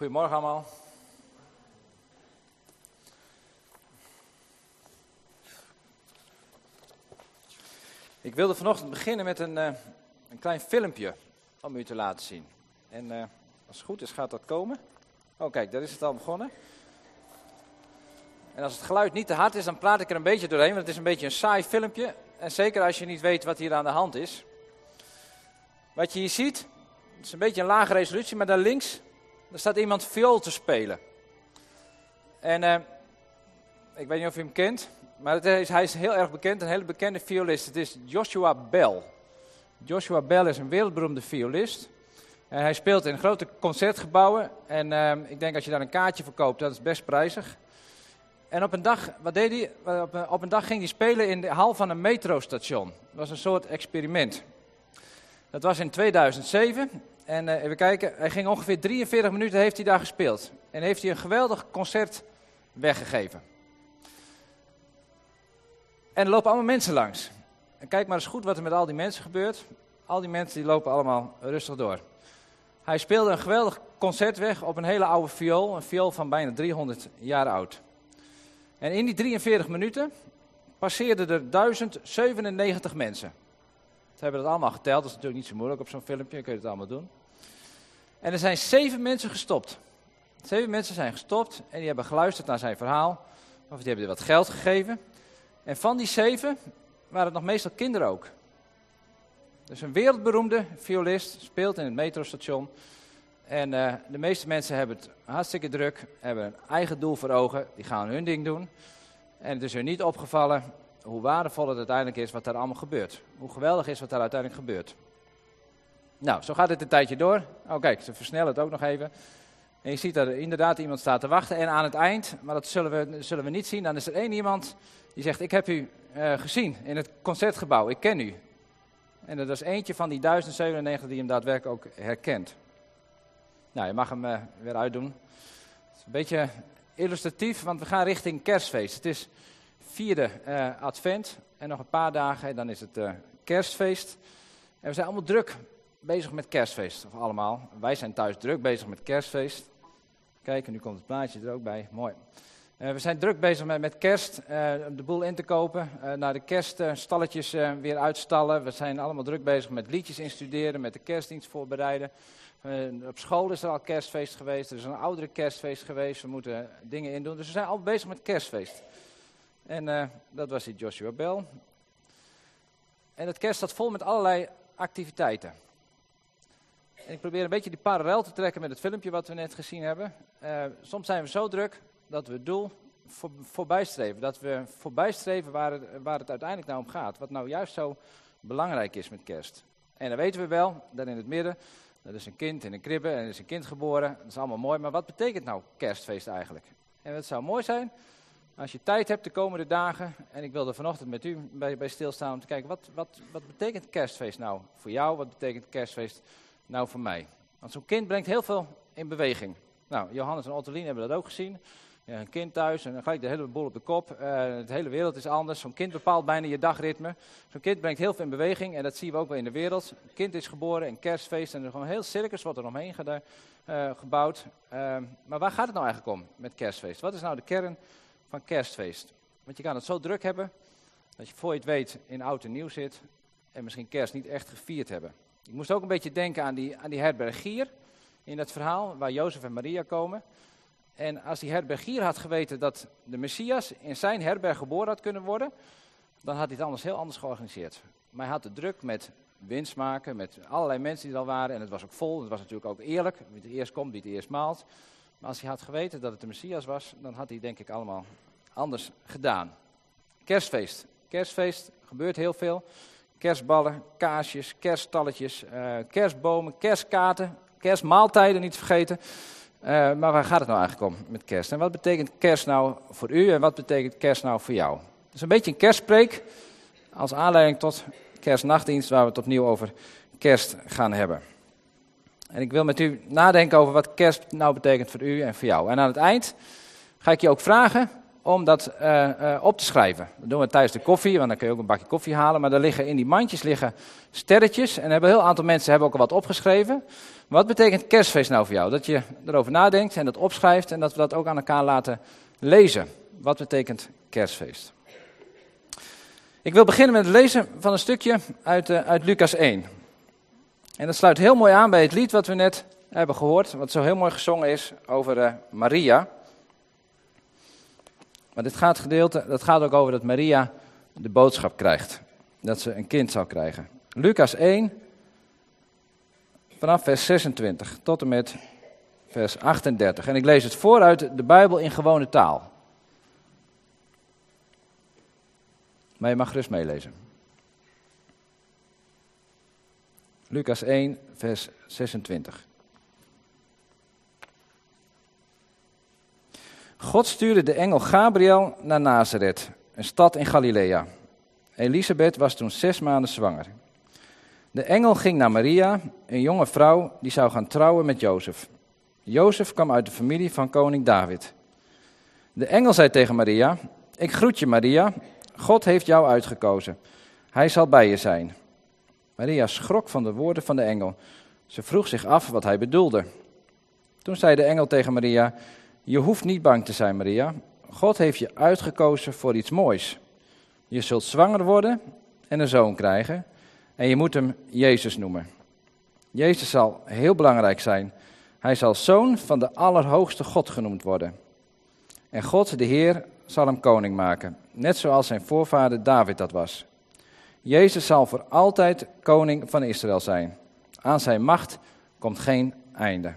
Goedemorgen allemaal. Ik wilde vanochtend beginnen met een, uh, een klein filmpje om u te laten zien. En uh, als het goed is gaat dat komen. Oh kijk, daar is het al begonnen. En als het geluid niet te hard is, dan praat ik er een beetje doorheen, want het is een beetje een saai filmpje. En zeker als je niet weet wat hier aan de hand is. Wat je hier ziet, het is een beetje een lage resolutie, maar daar links daar staat iemand viool te spelen. En uh, ik weet niet of u hem kent, maar het is, hij is heel erg bekend, een hele bekende violist. Het is Joshua Bell. Joshua Bell is een wereldberoemde violist. En hij speelt in grote concertgebouwen. En uh, ik denk als je daar een kaartje voor koopt, dat is best prijzig. En op een dag, wat deed hij? Op een, op een dag ging hij spelen in de hal van een metrostation. Dat was een soort experiment. Dat was in 2007. En uh, even kijken, hij ging ongeveer 43 minuten heeft hij daar gespeeld. En heeft hij een geweldig concert weggegeven. En er lopen allemaal mensen langs. En kijk maar eens goed wat er met al die mensen gebeurt. Al die mensen die lopen allemaal rustig door. Hij speelde een geweldig concert weg op een hele oude viool. Een viool van bijna 300 jaar oud. En in die 43 minuten passeerden er 1097 mensen. Ze hebben dat allemaal geteld, dat is natuurlijk niet zo moeilijk op zo'n filmpje, kun je het allemaal doen. En er zijn zeven mensen gestopt. Zeven mensen zijn gestopt en die hebben geluisterd naar zijn verhaal. Of die hebben er wat geld gegeven. En van die zeven waren het nog meestal kinderen ook. Dus een wereldberoemde violist speelt in het metrostation. En uh, de meeste mensen hebben het hartstikke druk, hebben een eigen doel voor ogen, die gaan hun ding doen. En het is hun niet opgevallen hoe waardevol het uiteindelijk is wat daar allemaal gebeurt. Hoe geweldig is wat daar uiteindelijk gebeurt. Nou, zo gaat het een tijdje door. Oh kijk, ze versnellen het ook nog even. En je ziet dat er inderdaad iemand staat te wachten. En aan het eind, maar dat zullen we, zullen we niet zien, dan is er één iemand die zegt, ik heb u uh, gezien in het concertgebouw, ik ken u. En dat is eentje van die 1097 die hem daadwerkelijk ook herkent. Nou, je mag hem uh, weer uitdoen. Het is een beetje illustratief, want we gaan richting kerstfeest. Het is vierde uh, advent en nog een paar dagen en dan is het kerstfeest. En we zijn allemaal druk bezig met kerstfeest, of allemaal. Wij zijn thuis druk bezig met kerstfeest. Kijk, en nu komt het plaatje er ook bij, mooi. Uh, we zijn druk bezig met, met kerst, de boel in te kopen, naar de kerststalletjes weer uitstallen. We zijn allemaal druk bezig met liedjes instuderen, met de kerstdienst voorbereiden. op school is er al kerstfeest geweest, er is een oudere kerstfeest geweest, we moeten dingen indoen. Dus we zijn al bezig met kerstfeest. En uh, dat was die Joshua Bell. En het kerst staat vol met allerlei activiteiten. Ik probeer een beetje die parallel te trekken met het filmpje wat we net gezien hebben. Uh, soms zijn we zo druk dat we het doel voor, voorbijstreven. Dat we voorbijstreven waar het, waar het uiteindelijk nou om gaat. Wat nou juist zo belangrijk is met kerst. En dan weten we wel, daar in het midden, dat is een kind in een kribbe en er is een kind geboren. Dat is allemaal mooi, maar wat betekent nou kerstfeest eigenlijk? En het zou mooi zijn als je tijd hebt de komende dagen, en ik wilde vanochtend met u bij, bij stilstaan om te kijken, wat, wat, wat betekent kerstfeest nou voor jou? Wat betekent kerstfeest nou voor mij? Want zo'n kind brengt heel veel in beweging. Nou, Johannes en Ottelien hebben dat ook gezien. Ja, een kind thuis en dan gelijk de hele boel op de kop. Uh, de hele wereld is anders. Zo'n kind bepaalt bijna je dagritme. Zo'n kind brengt heel veel in beweging en dat zien we ook wel in de wereld. Een kind is geboren, een kerstfeest en er is gewoon heel circus wat er omheen uh, gebouwd. Uh, maar waar gaat het nou eigenlijk om met kerstfeest? Wat is nou de kern van kerstfeest. Want je kan het zo druk hebben dat je voor je het weet in oud en nieuw zit en misschien kerst niet echt gevierd hebben. Ik moest ook een beetje denken aan die, aan die herbergier in het verhaal waar Jozef en Maria komen. En als die herbergier had geweten dat de Messias in zijn herberg geboren had kunnen worden, dan had hij het anders heel anders georganiseerd. Maar hij had de druk met winst maken, met allerlei mensen die er al waren. En het was ook vol, het was natuurlijk ook eerlijk. Wie het eerst komt, wie het eerst maalt. Maar als hij had geweten dat het de Messias was, dan had hij denk ik allemaal anders gedaan. Kerstfeest. Kerstfeest, gebeurt heel veel. Kerstballen, kaarsjes, kerststalletjes, uh, kerstbomen, kerstkaarten, kerstmaaltijden niet vergeten. Uh, maar waar gaat het nou eigenlijk om met kerst? En wat betekent kerst nou voor u en wat betekent kerst nou voor jou? Het is een beetje een kerstspreek als aanleiding tot kerstnachtdienst waar we het opnieuw over kerst gaan hebben. En ik wil met u nadenken over wat kerst nou betekent voor u en voor jou. En aan het eind ga ik je ook vragen om dat uh, op te schrijven. Dat doen we tijdens de koffie, want dan kun je ook een bakje koffie halen. Maar daar liggen, in die mandjes liggen sterretjes. En hebben een heel aantal mensen hebben ook al wat opgeschreven. Wat betekent kerstfeest nou voor jou? Dat je erover nadenkt en dat opschrijft en dat we dat ook aan elkaar laten lezen. Wat betekent kerstfeest? Ik wil beginnen met het lezen van een stukje uit, uh, uit Lucas 1. En dat sluit heel mooi aan bij het lied wat we net hebben gehoord, wat zo heel mooi gezongen is over Maria. Maar dit gaat gedeelte, dat gaat ook over dat Maria de boodschap krijgt. Dat ze een kind zal krijgen. Lucas 1, vanaf vers 26 tot en met vers 38. En ik lees het voor uit de Bijbel in gewone taal. Maar je mag gerust meelezen. Lucas 1, vers 26. God stuurde de engel Gabriel naar Nazareth, een stad in Galilea. Elisabeth was toen zes maanden zwanger. De engel ging naar Maria, een jonge vrouw die zou gaan trouwen met Jozef. Jozef kwam uit de familie van koning David. De engel zei tegen Maria: Ik groet je, Maria. God heeft jou uitgekozen. Hij zal bij je zijn. Maria schrok van de woorden van de engel. Ze vroeg zich af wat hij bedoelde. Toen zei de engel tegen Maria: Je hoeft niet bang te zijn, Maria. God heeft je uitgekozen voor iets moois. Je zult zwanger worden en een zoon krijgen. En je moet hem Jezus noemen. Jezus zal heel belangrijk zijn. Hij zal zoon van de Allerhoogste God genoemd worden. En God, de Heer, zal hem koning maken, net zoals zijn voorvader David dat was. Jezus zal voor altijd koning van Israël zijn. Aan zijn macht komt geen einde.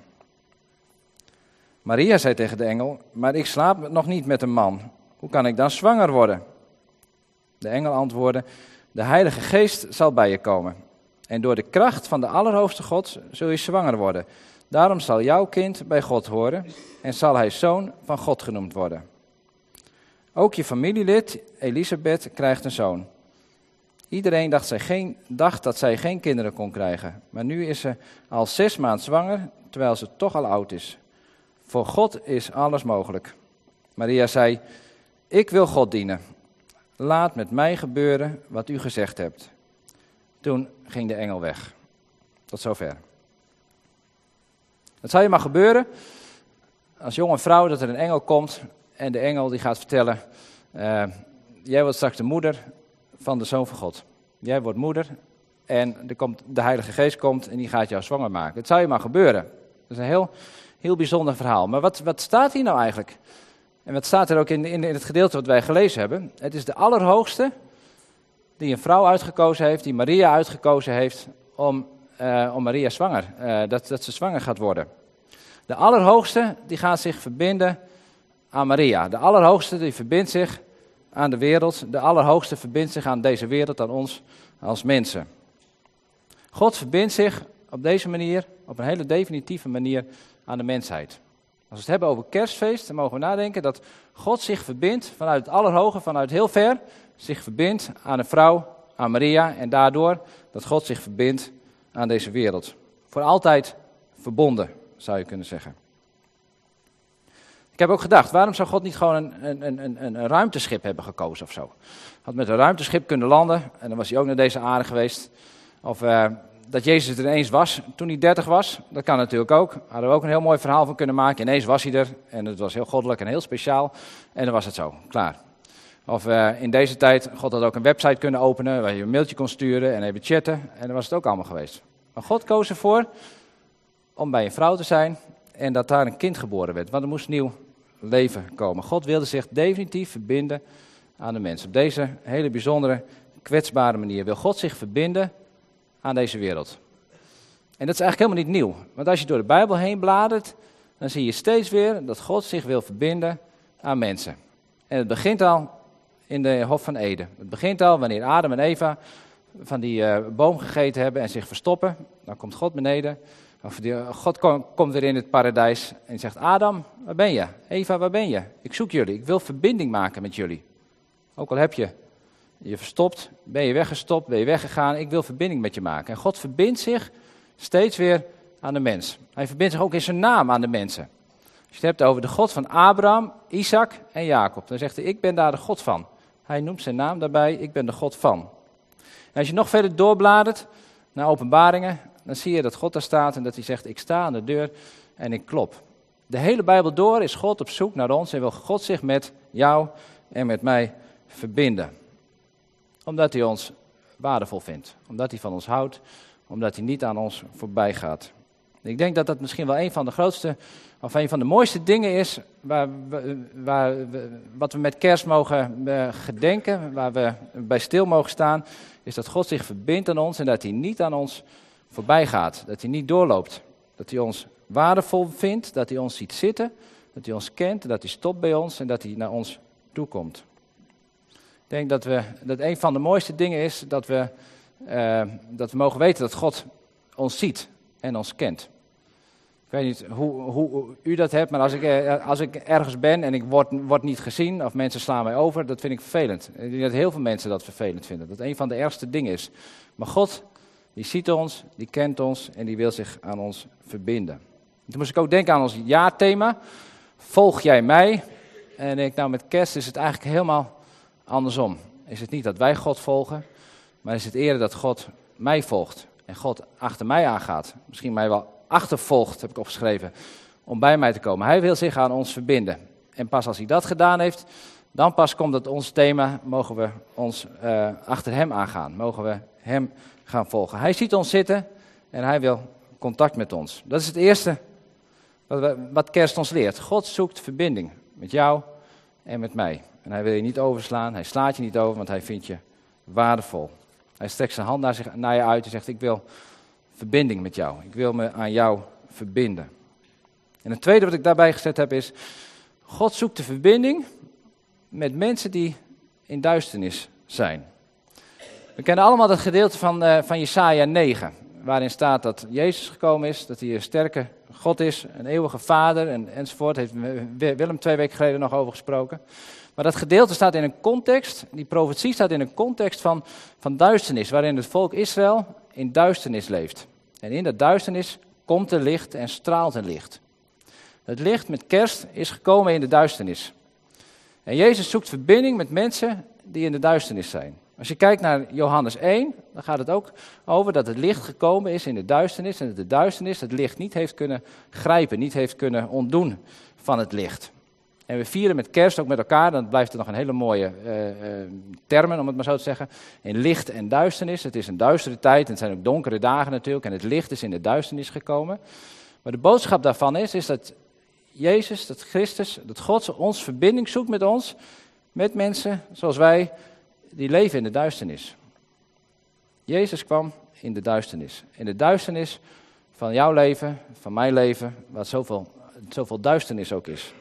Maria zei tegen de engel: Maar ik slaap nog niet met een man. Hoe kan ik dan zwanger worden? De engel antwoordde: De Heilige Geest zal bij je komen. En door de kracht van de Allerhoogste God zul je zwanger worden. Daarom zal jouw kind bij God horen en zal hij zoon van God genoemd worden. Ook je familielid, Elisabeth, krijgt een zoon. Iedereen dacht, zij geen, dacht dat zij geen kinderen kon krijgen. Maar nu is ze al zes maanden zwanger, terwijl ze toch al oud is. Voor God is alles mogelijk. Maria zei: Ik wil God dienen. Laat met mij gebeuren wat u gezegd hebt. Toen ging de engel weg. Tot zover. Het zal je maar gebeuren als jonge vrouw dat er een engel komt en de engel die gaat vertellen: uh, Jij wordt straks de moeder van de Zoon van God. Jij wordt moeder en er komt, de Heilige Geest komt en die gaat jou zwanger maken. Het zou je maar gebeuren. Dat is een heel, heel bijzonder verhaal. Maar wat, wat staat hier nou eigenlijk? En wat staat er ook in, in, in het gedeelte wat wij gelezen hebben? Het is de Allerhoogste die een vrouw uitgekozen heeft, die Maria uitgekozen heeft om, uh, om Maria zwanger, uh, dat, dat ze zwanger gaat worden. De Allerhoogste die gaat zich verbinden aan Maria. De Allerhoogste die verbindt zich aan de wereld. De Allerhoogste verbindt zich aan deze wereld, aan ons als mensen. God verbindt zich op deze manier, op een hele definitieve manier, aan de mensheid. Als we het hebben over kerstfeest, dan mogen we nadenken dat God zich verbindt vanuit het Allerhoge, vanuit heel ver, zich verbindt aan een vrouw, aan Maria, en daardoor dat God zich verbindt aan deze wereld. Voor altijd verbonden, zou je kunnen zeggen. Ik heb ook gedacht, waarom zou God niet gewoon een, een, een, een ruimteschip hebben gekozen of zo? Had met een ruimteschip kunnen landen en dan was hij ook naar deze aarde geweest. Of uh, dat Jezus er ineens was toen hij 30 was, dat kan natuurlijk ook. Hadden we ook een heel mooi verhaal van kunnen maken. Ineens was hij er en het was heel goddelijk en heel speciaal. En dan was het zo, klaar. Of uh, in deze tijd, God had ook een website kunnen openen waar je een mailtje kon sturen en even chatten. En dan was het ook allemaal geweest. Maar God koos ervoor om bij een vrouw te zijn en dat daar een kind geboren werd. Want er moest nieuw leven komen. God wilde zich definitief verbinden aan de mens. Op deze hele bijzondere, kwetsbare manier wil God zich verbinden aan deze wereld. En dat is eigenlijk helemaal niet nieuw. Want als je door de Bijbel heen bladert, dan zie je steeds weer dat God zich wil verbinden aan mensen. En het begint al in de Hof van Eden. Het begint al wanneer Adam en Eva van die uh, boom gegeten hebben en zich verstoppen. Dan komt God beneden of God komt weer in het paradijs en zegt: Adam, waar ben je? Eva, waar ben je? Ik zoek jullie. Ik wil verbinding maken met jullie. Ook al heb je je verstopt, ben je weggestopt, ben je weggegaan. Ik wil verbinding met je maken. En God verbindt zich steeds weer aan de mens. Hij verbindt zich ook in zijn naam aan de mensen. Als je het hebt over de God van Abraham, Isaac en Jacob, dan zegt hij, ik ben daar de God van. Hij noemt zijn naam daarbij, ik ben de God van. En als je nog verder doorbladert naar openbaringen, dan zie je dat God daar staat en dat hij zegt, ik sta aan de deur en ik klop. De hele Bijbel door is God op zoek naar ons en wil God zich met jou en met mij verbinden. Omdat hij ons waardevol vindt, omdat hij van ons houdt, omdat hij niet aan ons voorbij gaat. Ik denk dat dat misschien wel een van de grootste, of een van de mooiste dingen is, waar, waar, wat we met kerst mogen eh, gedenken, waar we bij stil mogen staan, is dat God zich verbindt aan ons en dat hij niet aan ons voorbij gaat, dat hij niet doorloopt. Dat hij ons waardevol vindt, dat hij ons ziet zitten, dat hij ons kent, dat hij stopt bij ons en dat hij naar ons toekomt. Ik denk dat, we, dat een van de mooiste dingen is dat we, uh, dat we mogen weten dat God ons ziet en ons kent. Ik weet niet hoe, hoe, u dat hebt, maar als ik, eh, als ik ergens ben en ik word, word niet gezien of mensen slaan mij over, dat vind ik vervelend. Ik denk dat heel veel mensen dat vervelend vinden. Dat een van de ergste dingen is. Maar God, die ziet ons, die kent ons en die wil zich aan ons verbinden. Toen moest ik ook denken aan ons jaarthema. Volg jij mij? En ik, nou met kerst is het eigenlijk helemaal andersom. Is het niet dat wij God volgen, maar is het eerder dat God mij volgt. En God achter mij aangaat. Misschien mij wel achtervolgt, heb ik opgeschreven, om bij mij te komen. Hij wil zich aan ons verbinden. En pas als hij dat gedaan heeft, dan pas komt het ons thema, mogen we ons uh, achter hem aangaan. Mogen we hem gaan volgen. Hij ziet ons zitten en hij wil contact met ons. Dat is het eerste wat kerst ons leert. God zoekt verbinding met jou en met mij. En hij wil je niet overslaan, hij slaat je niet over, want hij vindt je waardevol. Hij strekt zijn hand naar, zich, naar je uit en zegt, ik wil verbinding met jou. Ik wil me aan jou verbinden. En het tweede wat ik daarbij gezet heb is, God zoekt de verbinding met mensen die in duisternis zijn. We kennen allemaal dat gedeelte van, uh, van Jesaja 9, waarin staat dat Jezus gekomen is, dat hij een sterke God is, een eeuwige vader en, enzovoort. Heeft Willem twee weken geleden nog over gesproken. Maar dat gedeelte staat in een context, die profetie staat in een context van, van duisternis, waarin het volk Israël in duisternis leeft. En in dat duisternis komt er licht en straalt er licht. Het licht met kerst is gekomen in de duisternis. En Jezus zoekt verbinding met mensen die in de duisternis zijn. Als je kijkt naar Johannes 1, dan gaat het ook over dat het licht gekomen is in de duisternis. En dat de duisternis het licht niet heeft kunnen grijpen, niet heeft kunnen ontdoen van het licht. En we vieren met kerst ook met elkaar, dan blijft er nog een hele mooie uh, uh, termen, om het maar zo te zeggen. In licht en duisternis. Het is een duistere tijd en het zijn ook donkere dagen natuurlijk. En het licht is in de duisternis gekomen. Maar de boodschap daarvan is, is dat Jezus, dat Christus, dat God ons verbinding zoekt met ons. Met mensen zoals wij, die leven in de duisternis. Jezus kwam in de duisternis. In de duisternis van jouw leven, van mijn leven, waar zoveel, zoveel duisternis ook is.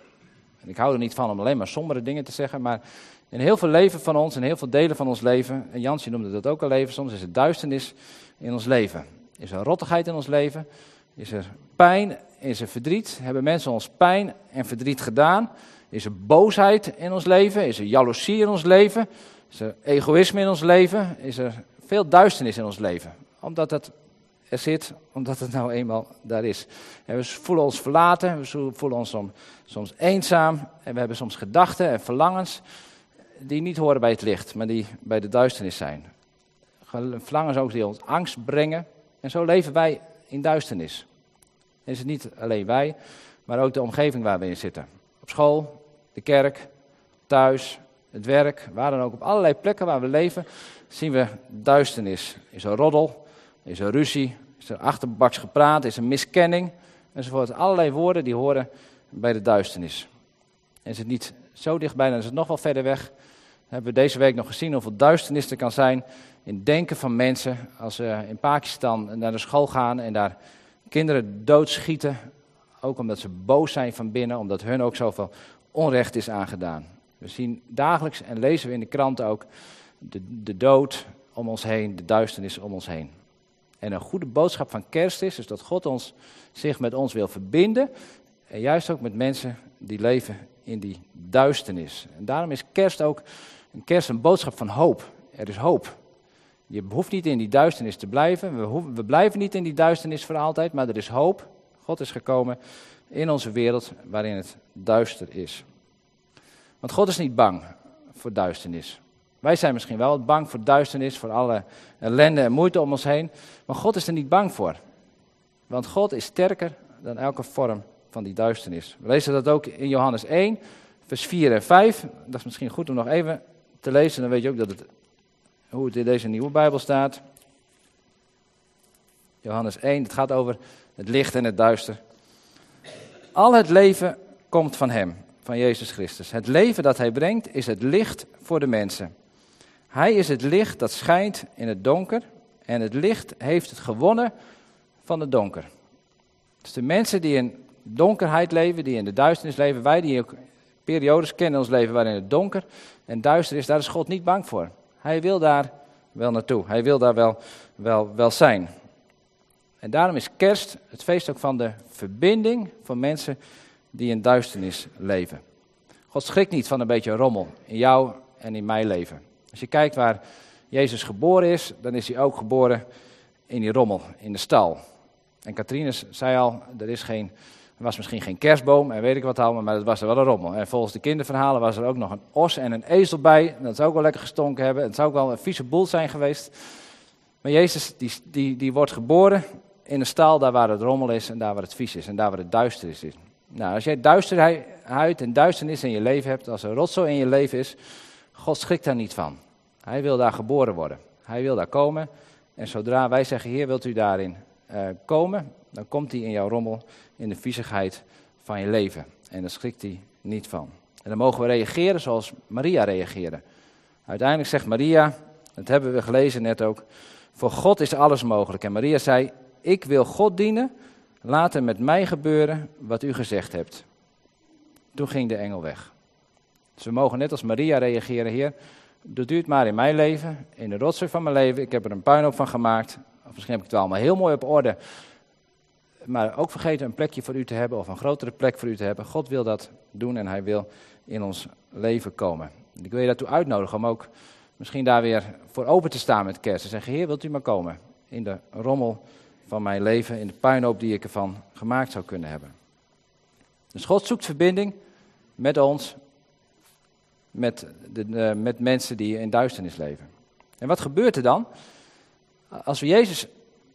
En ik hou er niet van om alleen maar sombere dingen te zeggen, maar in heel veel leven van ons, in heel veel delen van ons leven, en Jansje noemde dat ook al leven, soms is er duisternis in ons leven. Is er rottigheid in ons leven? Is er pijn? Is er verdriet? Hebben mensen ons pijn en verdriet gedaan? Is er boosheid in ons leven? Is er jaloezie in ons leven? Is er egoïsme in ons leven? Is er veel duisternis in ons leven? Omdat het er zit, omdat het nou eenmaal daar is. En we voelen ons verlaten, we voelen ons soms, eenzaam. En we hebben soms gedachten en verlangens die niet horen bij het licht, maar die bij de duisternis zijn. Verlangens ook die ons angst brengen. En zo leven wij in duisternis. En is het niet alleen wij, maar ook de omgeving waar we in zitten. Op school, de kerk, thuis, het werk, waar dan ook. Op allerlei plekken waar we leven, zien we duisternis. Is er roddel, is er ruzie, is er achterbaks gepraat, is er miskenning, enzovoort. Allerlei woorden die horen bij de duisternis. En is het niet zo dichtbij, dan is het nog wel verder weg. Dan hebben we deze week nog gezien hoeveel duisternis er kan zijn in denken van mensen als ze in Pakistan naar de school gaan en daar kinderen doodschieten. Ook omdat ze boos zijn van binnen, omdat hun ook zoveel onrecht is aangedaan. We zien dagelijks en lezen we in de kranten ook de, de dood om ons heen, de duisternis om ons heen. En een goede boodschap van kerst is, is dat God ons, zich met ons wil verbinden. En juist ook met mensen die leven in die duisternis. En daarom is kerst ook een kerst een boodschap van hoop. Er is hoop. Je hoeft niet in die duisternis te blijven. We, we blijven niet in die duisternis voor altijd, maar er is hoop. God is gekomen in onze wereld waarin het duister is. Want God is niet bang voor duisternis. Wij zijn misschien wel bang voor duisternis, voor alle ellende en moeite om ons heen. Maar God is er niet bang voor. Want God is sterker dan elke vorm van die duisternis. We lezen dat ook in Johannes 1, vers 4 en 5. Dat is misschien goed om nog even te lezen. Dan weet je ook dat het, hoe het in deze nieuwe Bijbel staat. Johannes 1, het gaat over het licht en het duister. Al het leven komt van Hem, van Jezus Christus. Het leven dat Hij brengt is het licht voor de mensen. Hij is het licht dat schijnt in het donker en het licht heeft het gewonnen van het donker. Dus de mensen die in donkerheid leven, die in de duisternis leven, wij die ook periodes kennen in ons leven waarin het donker en duister is, daar is God niet bang voor. Hij wil daar wel naartoe. Hij wil daar wel, wel, wel zijn. En daarom is kerst het feest ook van de verbinding van mensen die in duisternis leven. God schrikt niet van een beetje rommel in jou en in mijn leven. Als je kijkt waar Jezus geboren is, dan is hij ook geboren in die rommel, in de stal. En Katrine zei al, er, is geen, er was misschien geen kerstboom en weet ik wat allemaal, maar het was er wel een rommel. En volgens de kinderverhalen was er ook nog een os en een ezel bij. Dat zou ook wel lekker gestonken hebben. Het zou ook wel een vieze boel zijn geweest. Maar Jezus, die, die, die wordt geboren in een stal daar waar het rommel is en daar waar het vies is en daar waar het duister is. Nou, als jij duisterheid en duisternis in je leven hebt, als er rotzooi in je leven is, God schrikt daar niet van. Hij wil daar geboren worden. Hij wil daar komen. En zodra wij zeggen, Heer, wilt u daarin uh, komen, dan komt hij in jouw rommel, in de viezigheid van je leven. En daar schrikt hij niet van. En dan mogen we reageren zoals Maria reageerde. Uiteindelijk zegt Maria, dat hebben we gelezen net ook, voor God is alles mogelijk. En Maria zei, ik wil God dienen, laat er met mij gebeuren wat u gezegd hebt. Toen ging de engel weg. Dus we mogen net als Maria reageren, Heer, u het maar in mijn leven, in de rotzooi van mijn leven. Ik heb er een puinhoop van gemaakt. Of misschien heb ik het wel allemaal heel mooi op orde. Maar ook vergeten een plekje voor u te hebben of een grotere plek voor u te hebben. God wil dat doen en hij wil in ons leven komen. Ik wil je daartoe uitnodigen om ook misschien daar weer voor open te staan met kerst. En zeggen, Heer, wilt u maar komen in de rommel van mijn leven, in de puinhoop die ik ervan gemaakt zou kunnen hebben. Dus God zoekt verbinding met ons, met, de, eh, met mensen die in duisternis leven. En wat gebeurt er dan? Als we Jezus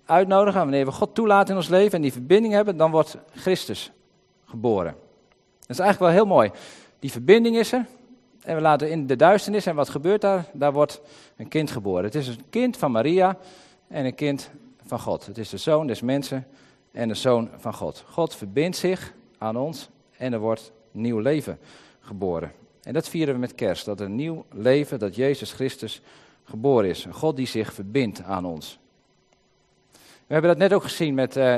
uitnodigen, wanneer we God toelaten in ons leven en die verbinding hebben, dan wordt Christus geboren. Dat is eigenlijk wel heel mooi. Die verbinding is er. En we laten in de duisternis. En wat gebeurt daar? Daar wordt een kind geboren. Het is een kind van Maria en een kind van God. Het is de zoon des mensen en de zoon van God. God verbindt zich aan ons en er wordt nieuw leven geboren. En dat vieren we met kerst. Dat een nieuw leven, dat Jezus Christus geboren is. Een God die zich verbindt aan ons. We hebben dat net ook gezien met uh,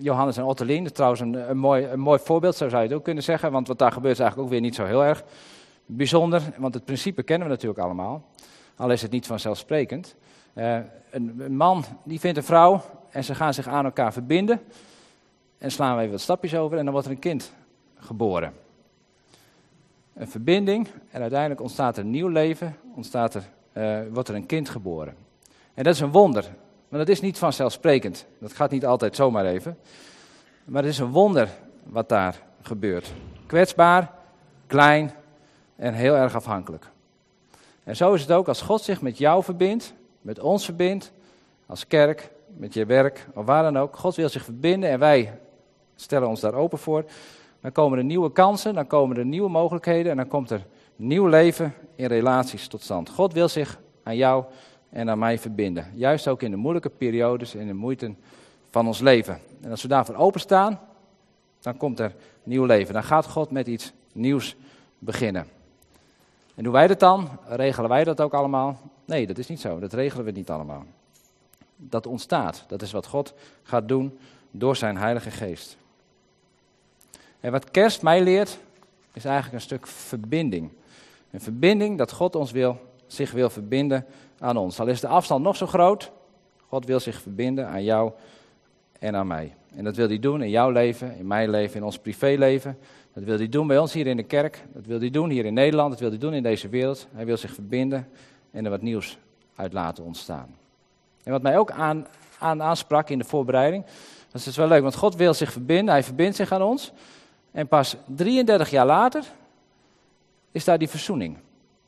Johannes en Ottelien. Trouwens een, een, mooi, een mooi voorbeeld, zo zou je het ook kunnen zeggen. Want wat daar gebeurt is eigenlijk ook weer niet zo heel erg bijzonder. Want het principe kennen we natuurlijk allemaal. Al is het niet vanzelfsprekend. Uh, een, een, man die vindt een vrouw en ze gaan zich aan elkaar verbinden. En slaan we even wat stapjes over en dan wordt er een kind geboren. Een verbinding en uiteindelijk ontstaat er een nieuw leven, ontstaat er, uh, wordt er een kind geboren. En dat is een wonder, maar dat is niet vanzelfsprekend. Dat gaat niet altijd zomaar even. Maar het is een wonder wat daar gebeurt. Kwetsbaar, klein en heel erg afhankelijk. En zo is het ook als God zich met jou verbindt, met ons verbindt, als kerk, met je werk of waar dan ook. God wil zich verbinden en wij stellen ons daar open voor. Dan komen er nieuwe kansen, dan komen er nieuwe mogelijkheden en dan komt er nieuw leven in relaties tot stand. God wil zich aan jou en aan mij verbinden. Juist ook in de moeilijke periodes en de moeite van ons leven. En als we daarvoor openstaan, dan komt er nieuw leven. Dan gaat God met iets nieuws beginnen. En doen wij dat dan? Regelen wij dat ook allemaal? Nee, dat is niet zo. Dat regelen we niet allemaal. Dat ontstaat. Dat is wat God gaat doen door zijn Heilige Geest. En wat kerst mij leert, is eigenlijk een stuk verbinding. Een verbinding dat God ons wil, zich wil verbinden aan ons. Al is de afstand nog zo groot, God wil zich verbinden aan jou en aan mij. En dat wil hij doen in jouw leven, in mijn leven, in ons privéleven. Dat wil hij doen bij ons hier in de kerk. Dat wil hij doen hier in Nederland. Dat wil hij doen in deze wereld. Hij wil zich verbinden en er wat nieuws uit laten ontstaan. En wat mij ook aan, aan aansprak in de voorbereiding, Dat is dus wel leuk, want God wil zich verbinden, hij verbindt zich aan ons. En pas 33 jaar later is daar die verzoening.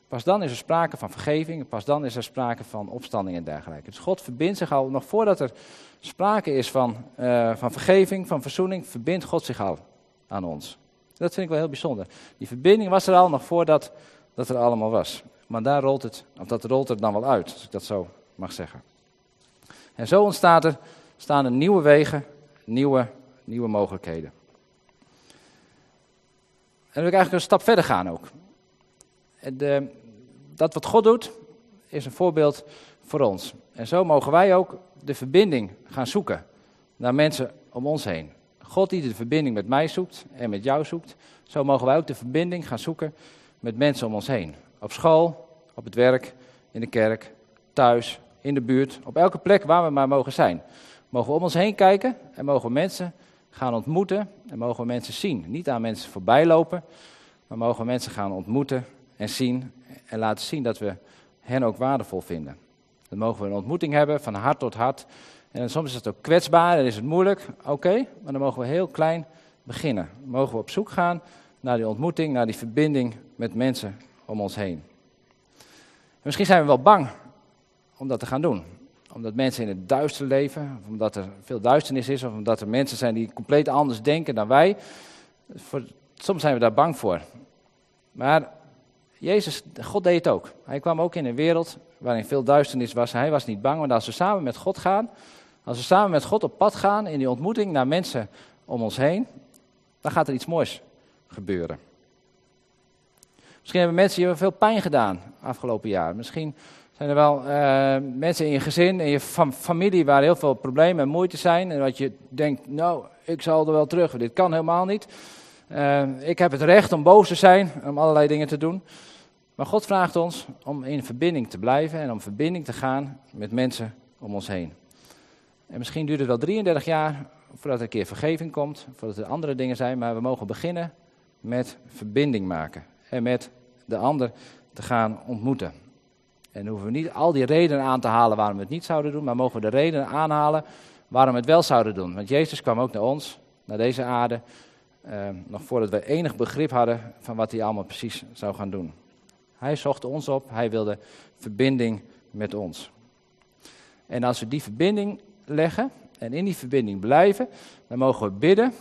Pas dan is er sprake van vergeving, pas dan is er sprake van opstanding en dergelijke. Dus God verbindt zich al, nog voordat er sprake is van, uh, van vergeving, van verzoening, verbindt God zich al aan ons. Dat vind ik wel heel bijzonder. Die verbinding was er al nog voordat dat er allemaal was. Maar daar rolt het, of dat rolt er dan wel uit, als ik dat zo mag zeggen. En zo ontstaat er, staan er nieuwe wegen, nieuwe, nieuwe mogelijkheden. En wil ik eigenlijk een stap verder gaan ook. De, dat wat God doet, is een voorbeeld voor ons. En zo mogen wij ook de verbinding gaan zoeken naar mensen om ons heen. God die de verbinding met mij zoekt en met jou zoekt, zo mogen wij ook de verbinding gaan zoeken met mensen om ons heen. Op school, op het werk, in de kerk, thuis, in de buurt, op elke plek waar we maar mogen zijn. Mogen we om ons heen kijken en mogen mensen gaan ontmoeten en mogen we mensen zien. Niet aan mensen voorbij lopen, maar mogen we mensen gaan ontmoeten en zien en laten zien dat we hen ook waardevol vinden. Dan mogen we een ontmoeting hebben van hart tot hart. En soms is het ook kwetsbaar en is het moeilijk. Oké, maar dan mogen we heel klein beginnen. Mogen we op zoek gaan naar die ontmoeting, naar die verbinding met mensen om ons heen. misschien zijn we wel bang om dat te gaan doen. Omdat mensen in het duister leven, of omdat er veel duisternis is, of omdat er mensen zijn die compleet anders denken dan wij. Soms zijn we daar bang voor. Maar Jezus, God deed het ook. Hij kwam ook in een wereld waarin veel duisternis was. Hij was niet bang, want als we samen met God gaan, als we samen met God op pad gaan in die ontmoeting naar mensen om ons heen, dan gaat er iets moois gebeuren. Misschien hebben mensen je veel pijn gedaan afgelopen jaar. Misschien zijn er wel uh, mensen in je gezin, in je familie waar heel veel problemen en moeite zijn. En dat je denkt, nou, ik zal er wel terug. Dit kan helemaal niet. Uh, ik heb het recht om boos te zijn, om allerlei dingen te doen. Maar God vraagt ons om in verbinding te blijven en om verbinding te gaan met mensen om ons heen. En misschien duurt het wel 33 jaar voordat er een keer vergeving komt, voordat er andere dingen zijn, maar we mogen beginnen met verbinding maken en met de ander te gaan ontmoeten. En hoeven we niet al die redenen aan te halen waarom we het niet zouden doen, maar mogen we de redenen aanhalen waarom we het wel zouden doen. Want Jezus kwam ook naar ons, naar deze aarde, eh, nog voordat we enig begrip hadden van wat hij allemaal precies zou gaan doen. Hij zocht ons op, hij wilde verbinding met ons. En als we die verbinding leggen en in die verbinding blijven, dan mogen we bidden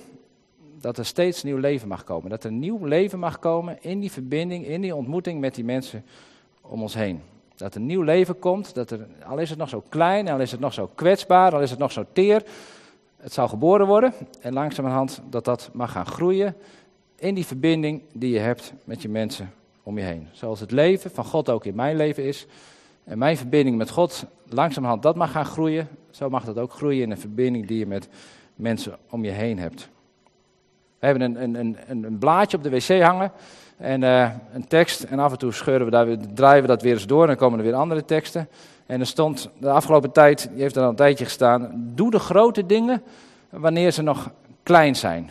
dat er steeds nieuw leven mag komen. Dat er nieuw leven mag komen in die verbinding, in die ontmoeting met die mensen om ons heen. Dat er nieuw leven komt, dat er, al is het nog zo klein, al is het nog zo kwetsbaar, al is het nog zo teer, het zal geboren worden. En langzamerhand dat dat mag gaan groeien in die verbinding die je hebt met je mensen om je heen. Zoals het leven van God ook in mijn leven is. En mijn verbinding met God langzamerhand dat mag gaan groeien. Zo mag dat ook groeien in een verbinding die je met mensen om je heen hebt. We hebben een, een, een, een blaadje op de wc hangen en uh, een tekst. En af en toe scheuren we daar, draaien we dat weer eens door en dan komen er weer andere teksten. En er stond de afgelopen tijd, die heeft er al een tijdje gestaan, doe de grote dingen wanneer ze nog klein zijn.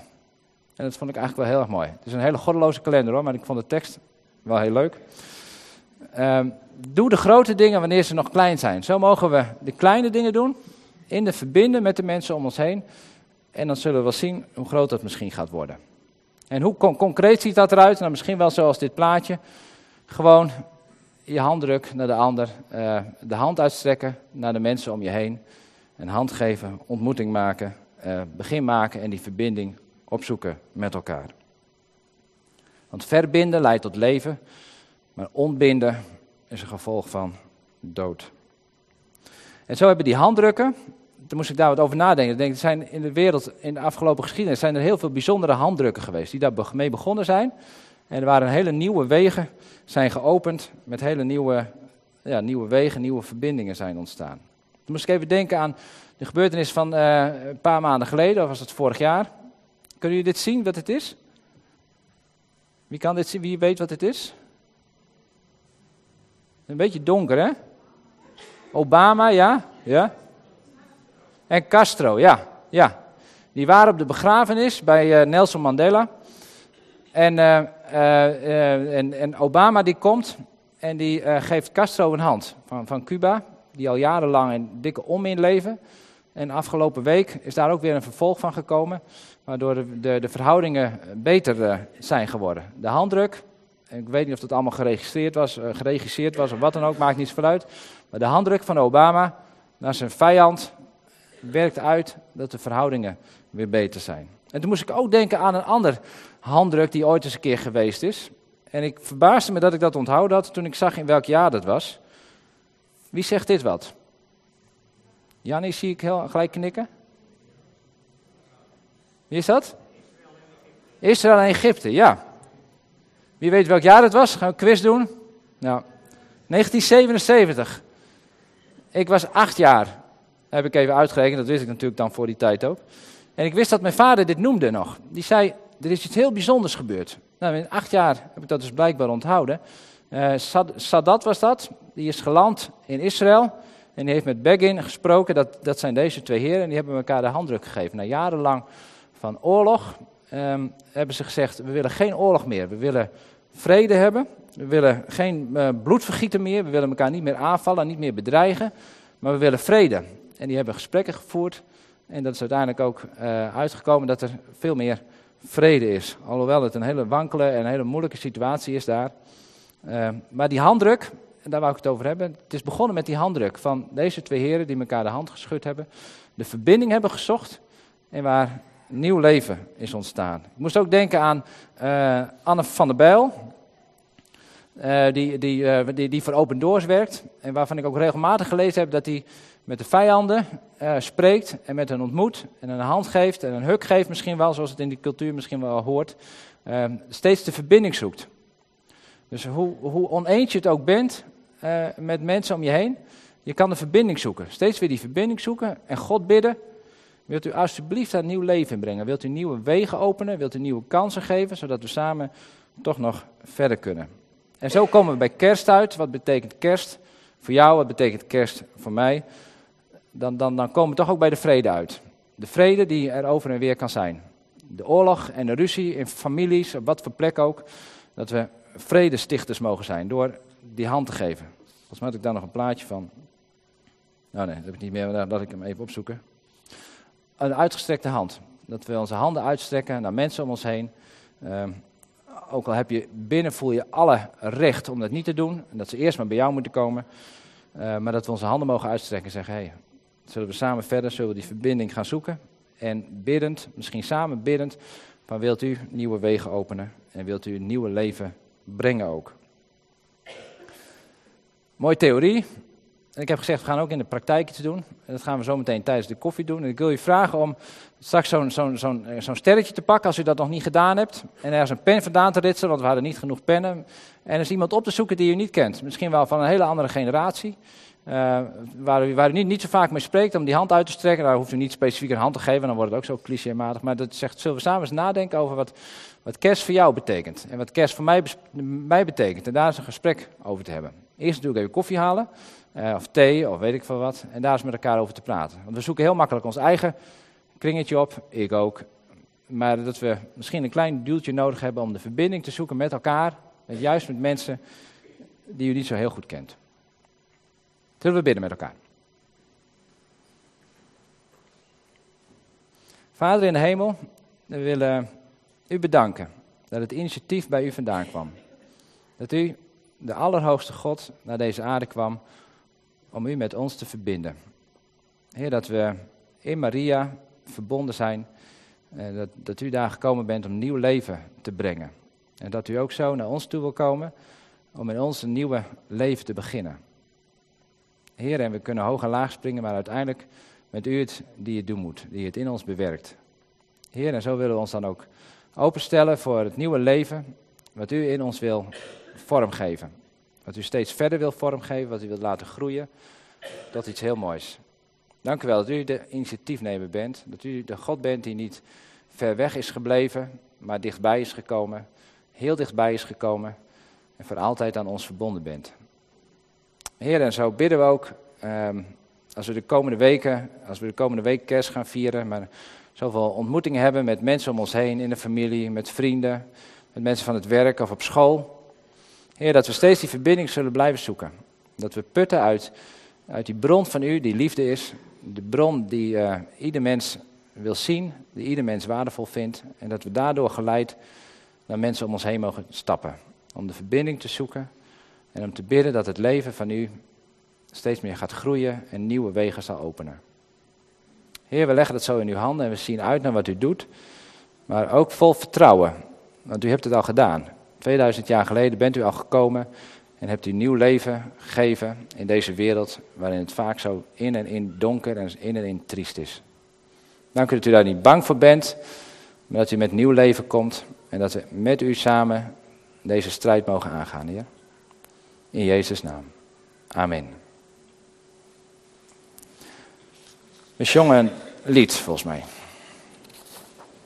En dat vond ik eigenlijk wel heel erg mooi. Het is een hele goddeloze kalender hoor, maar ik vond de tekst wel heel leuk. Uh, doe de grote dingen wanneer ze nog klein zijn. Zo mogen we de kleine dingen doen, in de verbinden met de mensen om ons heen. En dan zullen we wel zien hoe groot dat misschien gaat worden. En hoe concreet ziet dat eruit? Nou, misschien wel zoals dit plaatje. Gewoon je handdruk naar de ander, uh, de hand uitstrekken naar de mensen om je heen. Een hand geven, ontmoeting maken, uh, begin maken en die verbinding opzoeken met elkaar. Want verbinden leidt tot leven, maar ontbinden is een gevolg van dood. En zo hebben die handdrukken, toen moest ik daar wat over nadenken. Ik denk, er zijn in de wereld, in de afgelopen geschiedenis, zijn er heel veel bijzondere handdrukken geweest die daarmee begonnen zijn. En er waren hele nieuwe wegen zijn geopend, met hele nieuwe, ja, nieuwe wegen, nieuwe verbindingen zijn ontstaan. Toen moest ik even denken aan de gebeurtenis van uh, een paar maanden geleden, of was het vorig jaar. Kunnen jullie dit zien, wat het is? Wie kan dit zien? Wie weet wat het is? Een beetje donker, hè? Obama, ja? Ja? En Castro, ja. Ja. Die waren op de begrafenis bij uh, Nelson Mandela. En, uh, uh, en, en, Obama die komt en die geeft Castro een hand van, van Cuba. Die al jarenlang in dikke onmin leven. En afgelopen week is daar ook weer een vervolg van gekomen, waardoor de, de, de verhoudingen beter zijn geworden. De handdruk, ik weet niet of dat allemaal geregistreerd was, geregisseerd was of wat dan ook, maakt niets vooruit. Maar de handdruk van Obama naar zijn vijand werkt uit dat de verhoudingen weer beter zijn. En toen moest ik ook denken aan een ander handdruk die ooit eens een keer geweest is. En ik verbaasde me dat ik dat onthouden had toen ik zag in welk jaar dat was. Wie zegt dit wat? Jannie zie ik heel gelijk knikken. Wie is dat? Israël en Egypte, ja. Wie weet welk jaar het was? Gaan we een quiz doen? Nou, 1977. Ik was acht jaar. Heb ik even uitgerekend, dat wist ik natuurlijk dan voor die tijd ook. En ik wist dat mijn vader dit noemde nog. Die zei, er is iets heel bijzonders gebeurd. Nou, in acht jaar heb ik dat dus blijkbaar onthouden. Uh, Sadat was dat, die is geland in Israël. En die heeft met Begin gesproken, dat, dat zijn deze twee heren. En die hebben elkaar de handdruk gegeven. Na jarenlang van oorlog um, hebben ze gezegd, we willen geen oorlog meer. We willen vrede hebben. We willen geen uh, bloedvergieten meer. We willen elkaar niet meer aanvallen, niet meer bedreigen. Maar we willen vrede. En die hebben gesprekken gevoerd. En dat is uiteindelijk ook uh, uitgekomen dat er veel meer vrede is. Alhoewel het een hele wankele en hele moeilijke situatie is daar. Uh, maar die handdruk, en daar wou ik het over hebben. Het is begonnen met die handdruk van deze twee heren die elkaar de hand geschud hebben. De verbinding hebben gezocht en waar nieuw leven is ontstaan. Ik moest ook denken aan uh, Anne van der Bijl. Uh, die, die, die, die voor Open Doors werkt. En waarvan ik ook regelmatig gelezen heb dat hij met de vijanden spreekt. En met hen ontmoet. En een hand geeft. En een huk geeft misschien wel, zoals het in die cultuur misschien wel hoort. steeds de verbinding zoekt. Dus hoe, hoe oneens je het ook bent uh, met mensen om je heen, je kan de verbinding zoeken. Steeds weer die verbinding zoeken en God bidden. Wilt u alsjeblieft daar nieuw leven in brengen? Wilt u nieuwe wegen openen? Wilt u nieuwe kansen geven, zodat we samen toch nog verder kunnen? En zo komen we bij kerst uit. Wat betekent kerst voor jou? Wat betekent kerst voor mij? Dan, dan, dan komen we toch ook bij de vrede uit. De vrede die er over en weer kan zijn. De oorlog en de ruzie in families, op wat voor plek ook. Dat we vredestichters mogen zijn door die hand te geven. Volgens mij had ik daar nog een plaatje van. Nou nee, dat heb ik niet meer, laat ik hem even opzoeken. Een uitgestrekte hand. Dat we onze handen uitstrekken naar mensen om ons heen. Um, ook al heb je binnen, voel je alle recht om dat niet te doen. En dat ze eerst maar bij jou moeten komen. Uh, maar dat we onze handen mogen uitstrekken en zeggen: hé, hey, zullen we samen verder, zullen die verbinding gaan zoeken. En biddend, misschien samen biddend, van wilt u nieuwe wegen openen en wilt u een nieuwe leven brengen ook. Mooie theorie. En ik heb gezegd, we gaan ook in de praktijk iets doen. En dat gaan we zo meteen tijdens de koffie doen. En ik wil je vragen om straks zo'n eh, zo'n sterretje te pakken als u dat nog niet gedaan hebt. En ergens een pen vandaan te ritsen, want we hadden niet genoeg pennen. En er is iemand op te zoeken die u niet kent. Misschien wel van een hele andere generatie. Uh, waar, u, niet, niet zo vaak mee spreekt, om die hand uit te strekken. Daar hoeft u niet specifiek een hand te geven, dan wordt het ook zo clichématig. Maar dat zegt, zullen we samen eens nadenken over wat, wat kerst voor jou betekent. En wat kerst voor mij, mij betekent. En daar is een gesprek over te hebben. Eerst natuurlijk even koffie halen, uh, of thee, of weet ik veel wat. En daar eens met elkaar over te praten. Want we zoeken heel makkelijk ons eigen kringetje op, ik ook. Maar dat we misschien een klein duwtje nodig hebben om de verbinding te zoeken met elkaar. Met, juist met mensen die u niet zo heel goed kent. Zullen we bidden met elkaar? Vader in de hemel, we willen u bedanken dat het initiatief bij u vandaan kwam. Dat u, de Allerhoogste God, naar deze aarde kwam om u met ons te verbinden. Heer, dat we in Maria verbonden zijn. En dat, dat u daar gekomen bent om nieuw leven te brengen. En dat u ook zo naar ons toe wil komen om in ons een nieuwe leven te beginnen. Heer, en we kunnen hoog en laag springen, maar uiteindelijk met u het die het doen moet, die het in ons bewerkt. Heer, en zo willen we ons dan ook openstellen voor het nieuwe leven, wat u in ons wil vormgeven. Wat u steeds verder wil vormgeven, wat u wilt laten groeien, tot iets heel moois. Dank u wel dat u de initiatiefnemer bent, dat u de God bent die niet ver weg is gebleven, maar dichtbij is gekomen, heel dichtbij is gekomen en voor altijd aan ons verbonden bent. Heer, en zo bidden we ook, um, als we de komende weken, als we de komende week kerst gaan vieren, maar zoveel ontmoetingen hebben met mensen om ons heen, in de familie, met vrienden, met mensen van het werk of op school. Heer, dat we steeds die verbinding zullen blijven zoeken. Dat we putten uit, uit die bron van u, die liefde is, de bron die uh, ieder mens wil zien, die ieder mens waardevol vindt. En dat we daardoor geleid naar mensen om ons heen mogen stappen. Om de verbinding te zoeken en om te bidden dat het leven van u steeds meer gaat groeien en nieuwe wegen zal openen. Heer, we leggen het zo in uw handen en we zien uit naar wat u doet, maar ook vol vertrouwen, want u hebt het al gedaan. 2000 jaar geleden bent u al gekomen en hebt u nieuw leven gegeven in deze wereld waarin het vaak zo in en in donker en in en in triest is. Dank u dat u daar niet bang voor bent, maar dat u met nieuw leven komt en dat we met u samen deze strijd mogen aangaan, Heer. In Jezus' naam. Amen. Een lied, volgens mij.